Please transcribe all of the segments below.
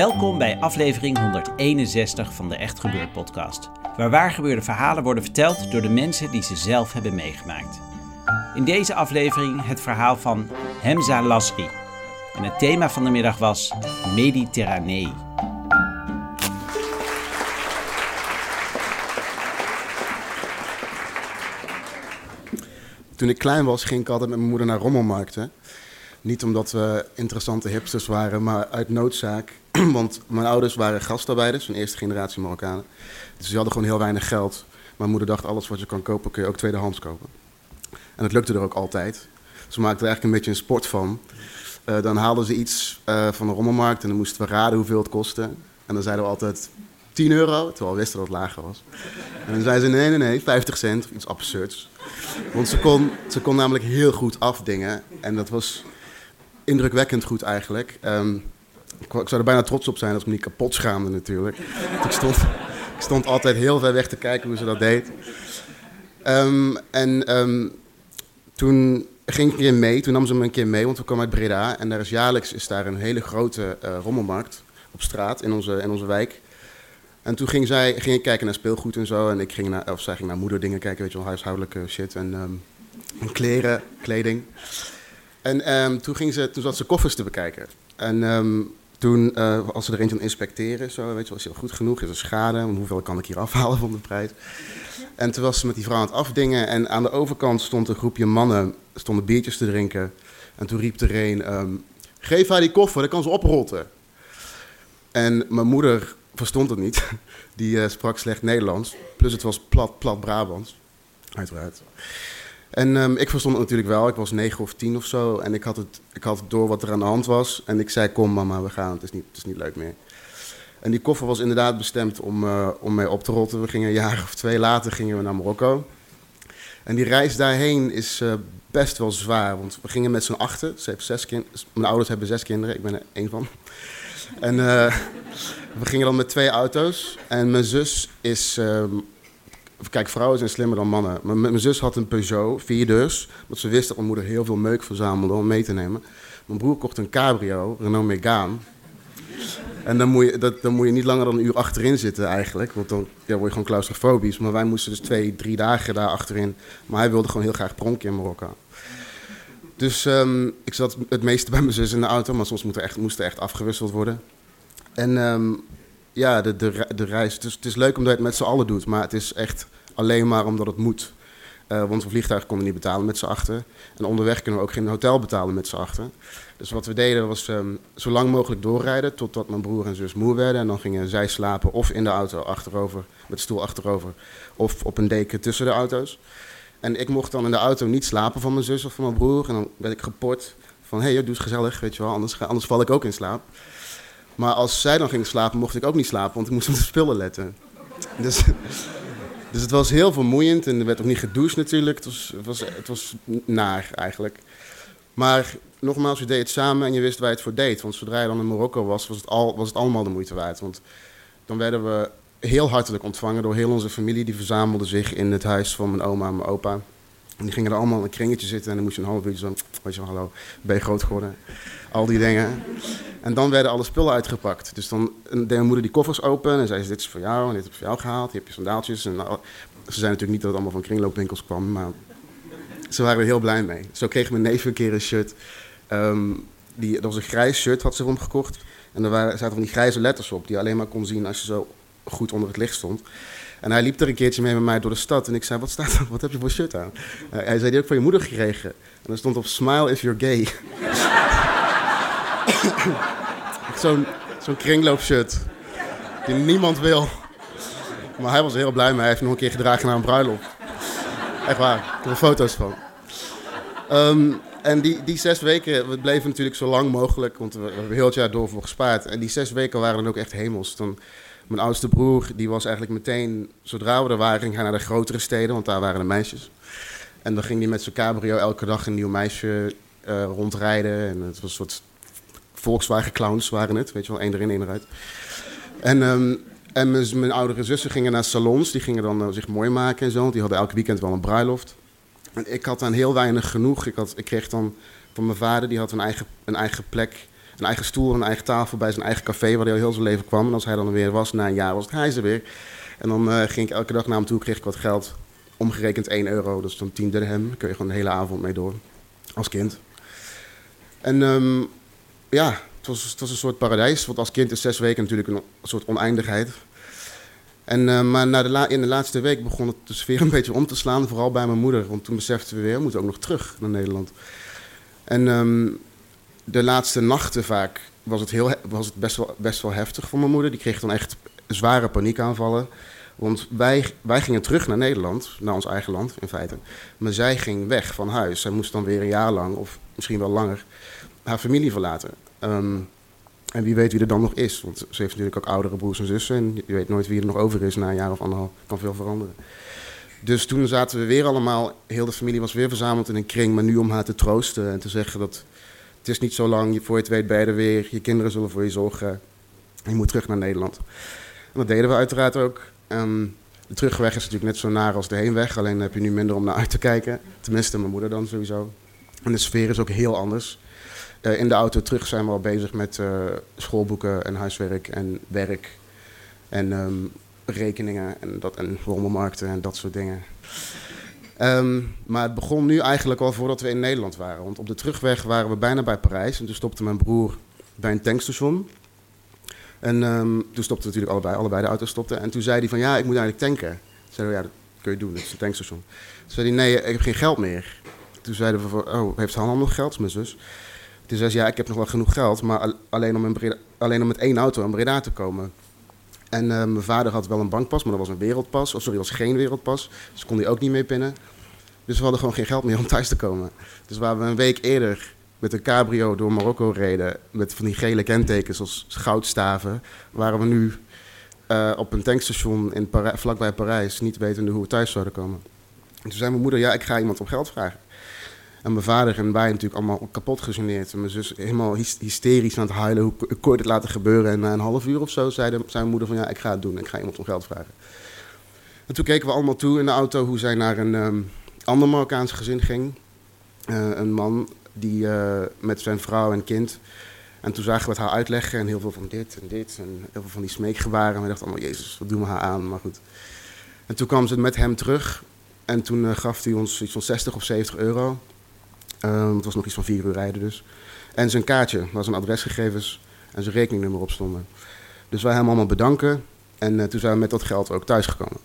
Welkom bij aflevering 161 van de Echt Gebeurd podcast, waar waargebeurde verhalen worden verteld door de mensen die ze zelf hebben meegemaakt. In deze aflevering het verhaal van Hemza Lasri. En het thema van de middag was Mediterranee. Toen ik klein was, ging ik altijd met mijn moeder naar rommelmarkten. Niet omdat we interessante hipsters waren, maar uit noodzaak. Want mijn ouders waren gastarbeiders, een eerste generatie Marokkanen. Dus ze hadden gewoon heel weinig geld. Mijn moeder dacht, alles wat je kan kopen, kun je ook tweedehands kopen. En het lukte er ook altijd. Ze maakten er eigenlijk een beetje een sport van. Uh, dan haalden ze iets uh, van de rommelmarkt en dan moesten we raden hoeveel het kostte. En dan zeiden we altijd 10 euro, terwijl we wisten dat het lager was. En dan zeiden ze nee, nee, nee, 50 cent, iets absurds. Want ze kon, ze kon namelijk heel goed afdingen. En dat was indrukwekkend goed eigenlijk. Um, ik, zou er bijna trots op zijn als ik me niet kapot schaamde natuurlijk. ik, stond, ik stond altijd heel ver weg te kijken hoe ze dat deed. Um, en um, toen ging ik een keer mee, toen nam ze me een keer mee, want we kwamen uit Breda. En daar is jaarlijks is daar een hele grote uh, rommelmarkt op straat in onze, in onze wijk. En toen ging, zij, ging ik kijken naar speelgoed en zo. En ik ging naar, of zij ging naar moederdingen kijken, weet je wel, huishoudelijke shit en, en kleren, kleding. En um, toen, ging ze, toen zat ze koffers te bekijken. En um, toen, uh, als ze er eentje aan inspecteren, zo, weet je wel, is het goed genoeg? Is er schade? Hoeveel kan ik hier afhalen van de prijs? En toen was ze met die vrouw aan het afdingen. En aan de overkant stond een groepje mannen, stonden biertjes te drinken. En toen riep er een, um, geef haar die koffer, dan kan ze oprotten. En mijn moeder verstond het niet. Die uh, sprak slecht Nederlands. Plus het was plat, plat Brabants. Uiteraard. En um, ik verstond het natuurlijk wel. Ik was negen of tien of zo. En ik had, het, ik had door wat er aan de hand was. En ik zei, kom mama, we gaan. Het is niet, het is niet leuk meer. En die koffer was inderdaad bestemd om, uh, om mee op te rotten. We gingen een jaar of twee later gingen we naar Marokko. En die reis daarheen is uh, best wel zwaar. Want we gingen met z'n achten. Ze heeft zes kind Mijn ouders hebben zes kinderen. Ik ben er één van. En uh, we gingen dan met twee auto's. En mijn zus is... Kijk, vrouwen zijn slimmer dan mannen. M mijn zus had een Peugeot, vierdeurs. Want ze wist dat mijn moeder heel veel meuk verzamelde om mee te nemen. Mijn broer kocht een cabrio, Renault Megane. En dan moet, je, dat, dan moet je niet langer dan een uur achterin zitten eigenlijk. Want dan ja, word je gewoon claustrofobisch. Maar wij moesten dus twee, drie dagen daar achterin. Maar hij wilde gewoon heel graag pronken in Marokko. Dus um, ik zat het meeste bij mijn zus in de auto. Maar soms moest er echt, echt afgewisseld worden. En um, ja, de, de, de reis. Is, het is leuk omdat je het met z'n allen doet, maar het is echt alleen maar omdat het moet. Uh, want we vliegtuig konden niet betalen met z'n achter. En onderweg kunnen we ook geen hotel betalen met z'n achter. Dus wat we deden was um, zo lang mogelijk doorrijden totdat mijn broer en zus moe werden. En dan gingen zij slapen of in de auto achterover, met stoel achterover, of op een deken tussen de auto's. En ik mocht dan in de auto niet slapen van mijn zus of van mijn broer. En dan werd ik geport van, hé, hey, doe eens gezellig, weet je wel, anders, anders val ik ook in slaap. Maar als zij dan ging slapen, mocht ik ook niet slapen, want ik moest op de spullen letten. Dus, dus het was heel vermoeiend en er werd ook niet gedoucht natuurlijk. Het was, het was, het was naar eigenlijk. Maar nogmaals, je deed het samen en je wist waar je het voor deed. Want zodra je dan in Marokko was, was het, al, was het allemaal de moeite waard. Want dan werden we heel hartelijk ontvangen door heel onze familie. Die verzamelde zich in het huis van mijn oma en mijn opa. En die gingen er allemaal in een kringetje zitten en dan moest je een half uurtje zo, weet je hallo, ben je groot geworden? Al die dingen. En dan werden alle spullen uitgepakt. Dus dan deed mijn moeder die koffers open en zei ze, dit is voor jou en dit heb ik voor jou gehaald. Hier heb je sandaaltjes. En ze zei natuurlijk niet dat het allemaal van kringloopwinkels kwam, maar ze waren er heel blij mee. Zo kreeg mijn neef een keer een shirt. Um, die, dat was een grijs shirt, had ze erom gekocht. En er waren, zaten van die grijze letters op, die je alleen maar kon zien als je zo goed onder het licht stond. En hij liep er een keertje mee met mij door de stad. En ik zei, wat staat er? Wat heb je voor shirt aan? Uh, hij zei, die heb ik van je moeder gekregen. En er stond op, smile if you're gay. Zo'n zo'n kringloopshirt. Die niemand wil. Maar hij was heel blij mee. Hij heeft nog een keer gedragen naar een bruiloft. Echt waar. Ik heb er foto's van. Ehm, en die, die zes weken, we bleven natuurlijk zo lang mogelijk, want we, we hebben heel het jaar door voor gespaard. En die zes weken waren dan ook echt hemels. Dan, mijn oudste broer, die was eigenlijk meteen, zodra we er waren, ging hij naar de grotere steden, want daar waren de meisjes. En dan ging hij met zijn cabrio elke dag een nieuw meisje uh, rondrijden. En het was een soort Volkswagen clowns waren het, weet je wel, één erin, één eruit. En, um, en mijn, oudere zussen gingen naar salons, die gingen dan uh, zich mooi maken en zo. Want die hadden elk weekend wel een bruiloft. En ik had dan heel weinig genoeg. Ik, had, ik kreeg dan van mijn vader, die had een eigen, een eigen plek, een eigen stoel, een eigen tafel bij zijn eigen café, waar hij al heel zijn leven kwam. En als hij dan weer was, na een jaar was het hij er weer. En dan uh, ging ik elke dag naar hem toe, kreeg ik wat geld. Omgerekend 1 euro, dus dan 10 dirham. Daar kun je gewoon de hele avond mee door, als kind. En um, ja, het was, het was een soort paradijs. Want als kind is zes weken natuurlijk een, soort oneindigheid. En, uh, maar na de in de laatste week begon het de sfeer een beetje om te slaan. Vooral bij mijn moeder. Want toen beseften we weer, we moeten ook nog terug naar Nederland. En um, de laatste nachten vaak was het, heel, was het best, wel, best wel heftig voor mijn moeder. Die kreeg dan echt zware paniekaanvallen. Want wij, wij gingen terug naar Nederland, naar ons eigen land in feite. Maar zij ging weg van huis. Zij moest dan weer een jaar lang, of misschien wel langer, haar familie verlaten. Um, en wie weet wie er dan nog is. Want ze heeft natuurlijk ook oudere broers en zussen. En je weet nooit wie er nog over is na een jaar of anderhalf. kan veel veranderen. Dus toen zaten we weer allemaal, heel de familie was weer verzameld in een kring. Maar nu om haar te troosten en te zeggen dat het is niet zo lang. Voor je het weet ben er weer. Je kinderen zullen voor je zorgen. Je moet terug naar Nederland. En dat deden we uiteraard ook. Um, de terugweg is natuurlijk net zo naar als de heenweg. Alleen heb je nu minder om naar uit te kijken. Tenminste, mijn moeder dan sowieso. En de sfeer is ook heel anders. Uh, in de auto terug zijn we al bezig met uh, schoolboeken en huiswerk en werk. En um, rekeningen en, dat, en rommelmarkten en dat soort dingen. Um, maar het begon nu eigenlijk al voordat we in Nederland waren. Want op de terugweg waren we bijna bij Parijs. En toen stopte mijn broer bij een tankstation. En um, toen stopten natuurlijk allebei, allebei de auto's stopten. En toen zei hij van ja, ik moet eigenlijk tanken. Toen zeiden ja, dat kun je doen, dat is een tankstation. Toen zei hij nee, ik heb geen geld meer. Toen zeiden we van oh, heeft Han nog geld, mijn zus? Toen zei ze ja, ik heb nog wel genoeg geld, maar alleen om, alleen om met één auto in Breda te komen. En uh, mijn vader had wel een bankpas, maar dat was een wereldpas. Of sorry, dat was geen wereldpas. Dus kon hij ook niet mee pinnen. Dus we hadden gewoon geen geld meer om thuis te komen. Dus waar we een week eerder met een cabrio door Marokko reden... met van die gele kentekens als goudstaven... waren we nu uh, op een tankstation in Parij, vlakbij Parijs... niet wetende hoe we thuis zouden komen. En toen zei mijn moeder, ja, ik ga iemand om geld vragen. En mijn vader en wij natuurlijk allemaal kapot gegeneerd. En mijn zus helemaal hysterisch aan het huilen. Hoe kon het laten gebeuren? En na een half uur of zo zei, de, zei mijn moeder van ja, ik ga het doen. Ik ga iemand om geld vragen. En toen keken we allemaal toe in de auto hoe zij naar een um, ander Marokkaans gezin ging. Uh, een man die uh, met zijn vrouw en kind. En toen zagen we het haar uitleggen en heel veel van dit en dit. En heel veel van die smeekgebaren. En we dachten allemaal, jezus, wat doen we haar aan? Maar goed. En toen kwam ze met hem terug. En toen uh, gaf hij ons iets van 60 of 70 euro. Um, het was nog iets van vier uur rijden dus. En zijn kaartje, waar zijn adresgegevens en zijn rekeningnummer op stonden. Dus wij hem allemaal bedanken. En uh, toen zijn we met dat geld ook thuisgekomen.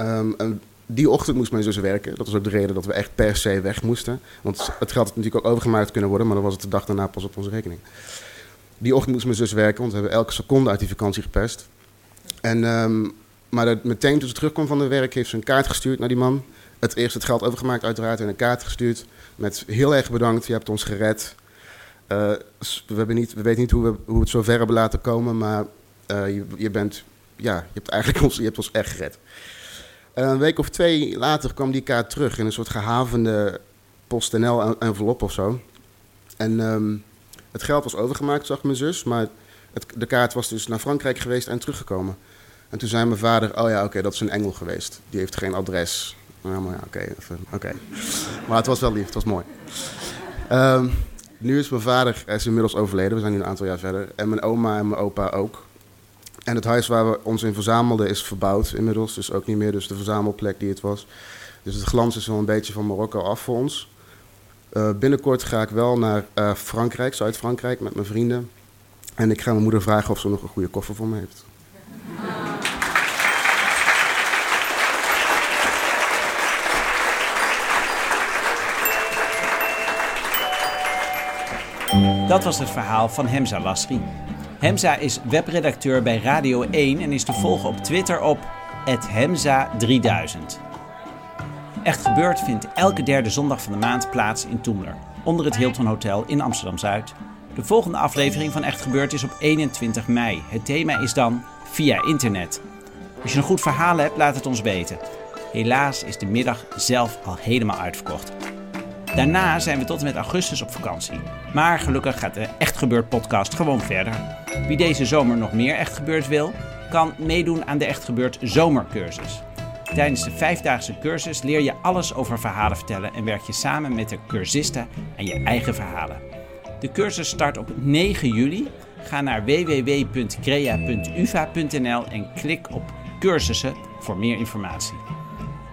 Um, die ochtend moest mijn zus werken. Dat was ook de reden dat we echt per se weg moesten. Want het geld had natuurlijk ook overgemaakt kunnen worden, maar dan was het de dag daarna pas op onze rekening. Die ochtend moest mijn zus werken, want we hebben elke seconde uit die vakantie gepest. En, um, maar dat, meteen toen ze terugkwam van de werk, heeft ze een kaart gestuurd naar die man. Het eerst het geld overgemaakt, uiteraard, en een kaart gestuurd. Met heel erg bedankt, je hebt ons gered. Uh, we, niet, we weten niet hoe we, hoe we het zo ver hebben laten komen, maar uh, je, je, bent, ja, je hebt eigenlijk ons, je hebt ons echt gered. Uh, een week of twee later kwam die kaart terug in een soort gehavende PostNL-envelop of zo. En um, het geld was overgemaakt, zag mijn zus, maar het, de kaart was dus naar Frankrijk geweest en teruggekomen. En toen zei mijn vader, oh ja, oké, dat is een engel geweest. Die heeft geen adres. Nou, maar ja, oké. Okay. Maar het was wel lief, het was mooi. Um, nu is mijn vader is inmiddels overleden, we zijn nu een aantal jaar verder. En mijn oma en mijn opa ook. En het huis waar we ons in verzamelden is verbouwd inmiddels, dus ook niet meer dus de verzamelplek die het was. Dus het glans is wel een beetje van Marokko af voor ons. Uh, binnenkort ga ik wel naar uh, Frankrijk, Zuid-Frankrijk, met mijn vrienden. En ik ga mijn moeder vragen of ze nog een goede koffer voor me heeft. Dat was het verhaal van Hemza Lasri. Hemza is webredacteur bij Radio 1 en is te volgen op Twitter op @hemza3000. Echt Gebeurd vindt elke derde zondag van de maand plaats in Toemler, onder het Hilton Hotel in Amsterdam-Zuid. De volgende aflevering van Echt Gebeurd is op 21 mei. Het thema is dan via internet. Als je een goed verhaal hebt, laat het ons weten. Helaas is de middag zelf al helemaal uitverkocht. Daarna zijn we tot en met augustus op vakantie. Maar gelukkig gaat de Echt Gebeurd podcast gewoon verder. Wie deze zomer nog meer Echt Gebeurd wil, kan meedoen aan de Echt Gebeurd zomercursus. Tijdens de vijfdaagse cursus leer je alles over verhalen vertellen en werk je samen met de cursisten aan je eigen verhalen. De cursus start op 9 juli. Ga naar www.crea.uva.nl en klik op cursussen voor meer informatie.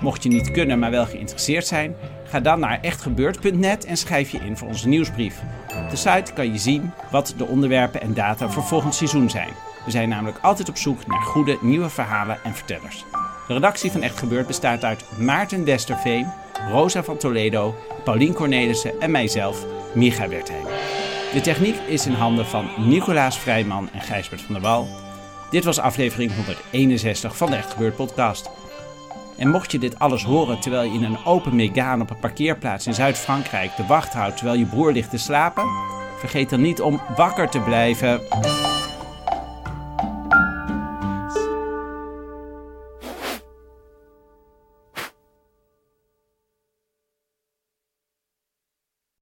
Mocht je niet kunnen, maar wel geïnteresseerd zijn, ga dan naar echtgebeurd.net en schrijf je in voor onze nieuwsbrief. Op de site kan je zien wat de onderwerpen en data voor volgend seizoen zijn. We zijn namelijk altijd op zoek naar goede nieuwe verhalen en vertellers. De redactie van Echt Gebeurd bestaat uit Maarten Westerveen, Rosa van Toledo, Paulien Cornelissen en mijzelf, Micha Wertheim. De techniek is in handen van Nicolaas Vrijman en Gijsbert van der Wal. Dit was aflevering 161 van de Echt Gebeurd podcast. En mocht je dit alles horen terwijl je in een open Megane op een parkeerplaats in Zuid-Frankrijk de wacht houdt terwijl je broer ligt te slapen, vergeet dan niet om wakker te blijven.